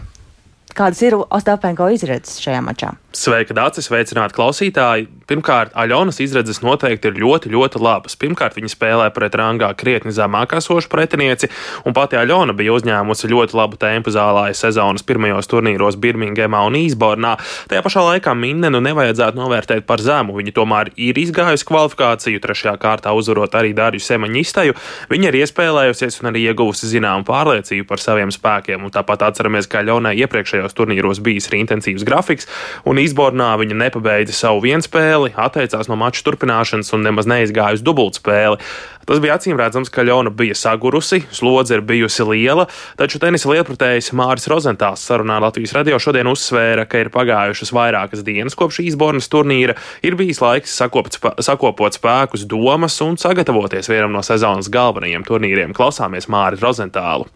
Kādas ir Ostapenko izredzes šajā mačā? Sveika, Dārcis, sveicināti klausītāji! Pirmkārt, Aļonas izredzes noteikti ir ļoti, ļoti labas. Pirmkārt, viņa spēlē pret rangā krietni zemāk esošu pretinieci, un pati Aļona bija uzņēmusi ļoti labu tempu zālē sezonas pirmajos turnīros Birmingemā un Īsbornā. Tajā pašā laikā Minnenu nevajadzētu novērtēt par zemu. Viņa tomēr ir izgājusi kvalifikāciju, trešajā kārtā uzvarot arī Dāriju Semaņistaju. Viņa ir iespēlējusies un arī ieguvusi zināmu pārliecību par saviem spēkiem, un tāpat atceramies, ka Aļonai iepriekšējos turnīros bijis arī intensīvs grafiks. Un Īsbornā viņa nepabeidza savu vienspēli, atteicās no mača turpināšanas un nemaz neizgāja uz dubultspēli. Tas bija acīm redzams, ka Ļona bija sagurusi, slodze ir bijusi liela, taču tenisa lietpratējs Māris Rozentāls sarunā Latvijas radio šodien uzsvēra, ka ir pagājušas vairākas dienas kopš Īsbornas turnīra, ir bijis laiks sakopt, sakopot spēkus, domas un sagatavoties vienam no sezonas galvenajiem turnīriem. Klausāmies Māris Rozentālu.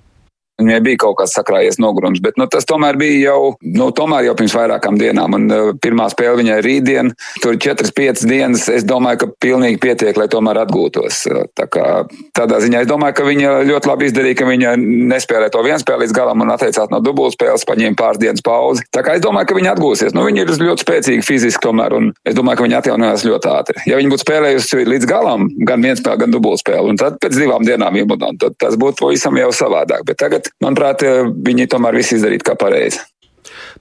Viņai bija kaut kāds sakrājies nogurums, bet nu, tas tomēr bija jau, nu, tomēr jau pirms vairākām dienām. Un, uh, pirmā spēle viņai rītdien, tur ir 4-5 dienas. Es domāju, ka pilnīgi pietiek, lai tomēr atgūtos. Tā kā, tādā ziņā es domāju, ka viņa ļoti labi izdarīja, ka viņa nespēlēja to vienu spēli līdz galam un atteicās no dubultspēles, paņēma pāris dienas pauzi. Tā kā es domāju, ka viņa atgūsies. Nu, viņa ir ļoti spēcīga fiziski tomēr, un es domāju, ka viņa atjaunojās ļoti ātri. Ja viņa būtu spēlējusi līdz galam, gan viens spēle, gan dubultspēle, un tad pēc divām dienām iemudināt, tad tas būtu pavisam jau savādāk. Bet tagad, manuprāt, manuprāt, viņi tomēr viss izdarīja kā pareizi.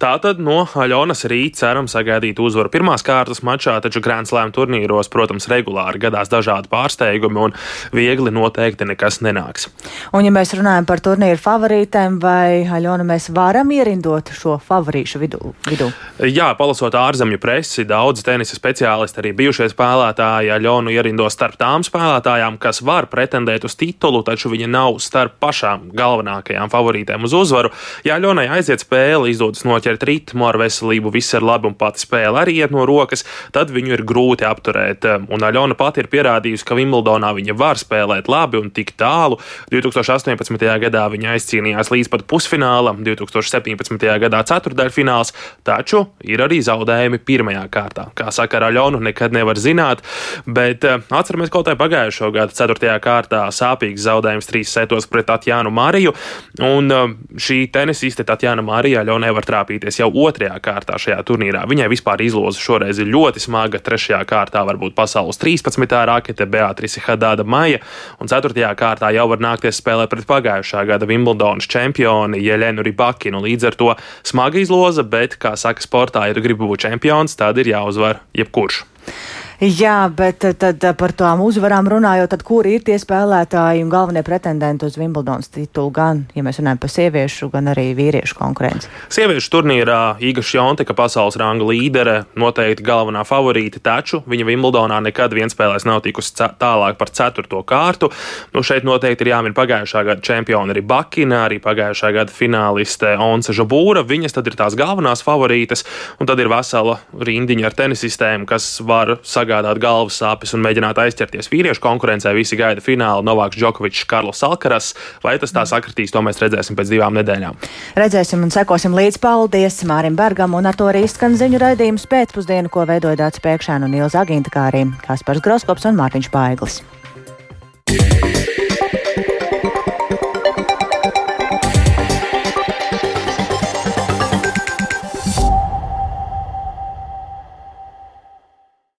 Tātad no Aļonas rīt ceram sagaidīt uzvaru pirmās kārtas mačā, taču Grand Slam turnīros, protams, regulāri gadās dažādi pārsteigumi un viegli noteikti nekas nenāks. Un, ja mēs runājam par turnīru favorītēm, vai Aļona mēs varam ierindot šo favorīšu vidu, vidū? Jā, palasot ārzemju presi, daudz tenisa speciālisti, arī bijušie spēlētāji Aļonu ierindo starp tām spēlētājām, kas var pretendēt uz titulu, taču viņa nav starp pašām galvenākajām favorītēm uz uzvaru. Ja Aļonai aiziet spēle, izdodas no noķert ritmu, ar veselību viss ir labi un pati spēle arī iet no rokas, tad viņu ir grūti apturēt. Un Aļona pati ir pierādījusi, ka Wimbledonā viņa var spēlēt labi un tik tālu. 2018. gadā viņa aizcīnījās līdz pat pusfinālam, 2017. gadā ceturdaļfināls, taču ir arī zaudējumi pirmajā kārtā. Kā saka ar Aļonu, nekad nevar zināt, bet eh, atceramies kaut kā pagājušo gadu ceturtajā kārtā sāpīgs zaudējums trīs setos pret Tatjānu Mariju, un eh, šī tenisiste Tatjāna Marija Aļonai var trāpīt piedalīties jau otrajā kārtā šajā turnīrā. Viņai vispār izloze šoreiz ir ļoti smaga. Trešajā kārtā varbūt pasaules 13. rakete Beatrice Hadada Maija, un ceturtajā kārtā jau var nākties spēlēt pret pagājušā gada Wimbledonas čempioni Jelenu Ribakinu. Līdz ar to smaga izloze, bet, kā saka sportā, ja tu gribi būt čempions, tad ir jāuzvar jebkurš. Jā, bet eh, tad eh, par tām uzvarām runājot, tad kuri ir tie spēlētāji un galvenie pretendenti uz Wimbledonas titulu, gan, ja mēs runājam par sieviešu, gan arī vīriešu konkurenci? Sieviešu turnīrā Iga Šjontika, pasaules ranga līdere, noteikti galvenā favorīte, taču viņa Wimbledonā nekad vienspēlēs nav tikusi tālāk par ceturto kārtu. Nu, šeit noteikti ir jāmin pagājušā gada čempioni arī Bakina, arī pagājušā gada fināliste Once Žabūra. Viņas tad ir tās galvenās favorītes, un tad ir vesela rindiņa ar tenisistēm, kas var sagaidīt sagādāt galvas sāpes un mēģināt aizķerties vīriešu konkurencē. Visi gaida finālu Novāks Džokovičs, Karls Alkaras. Vai tas tā sakritīs, to mēs redzēsim pēc divām nedēļām. Redzēsim un sekosim līdz paldies Mārim Bergam un ar to arī skan ziņu raidījums pēcpusdienu, ko veidoja Dāts Pēkšēnu un Ilza Aginta, kā arī Kaspars Groskops un Mārtiņš Paiglis. Yeah.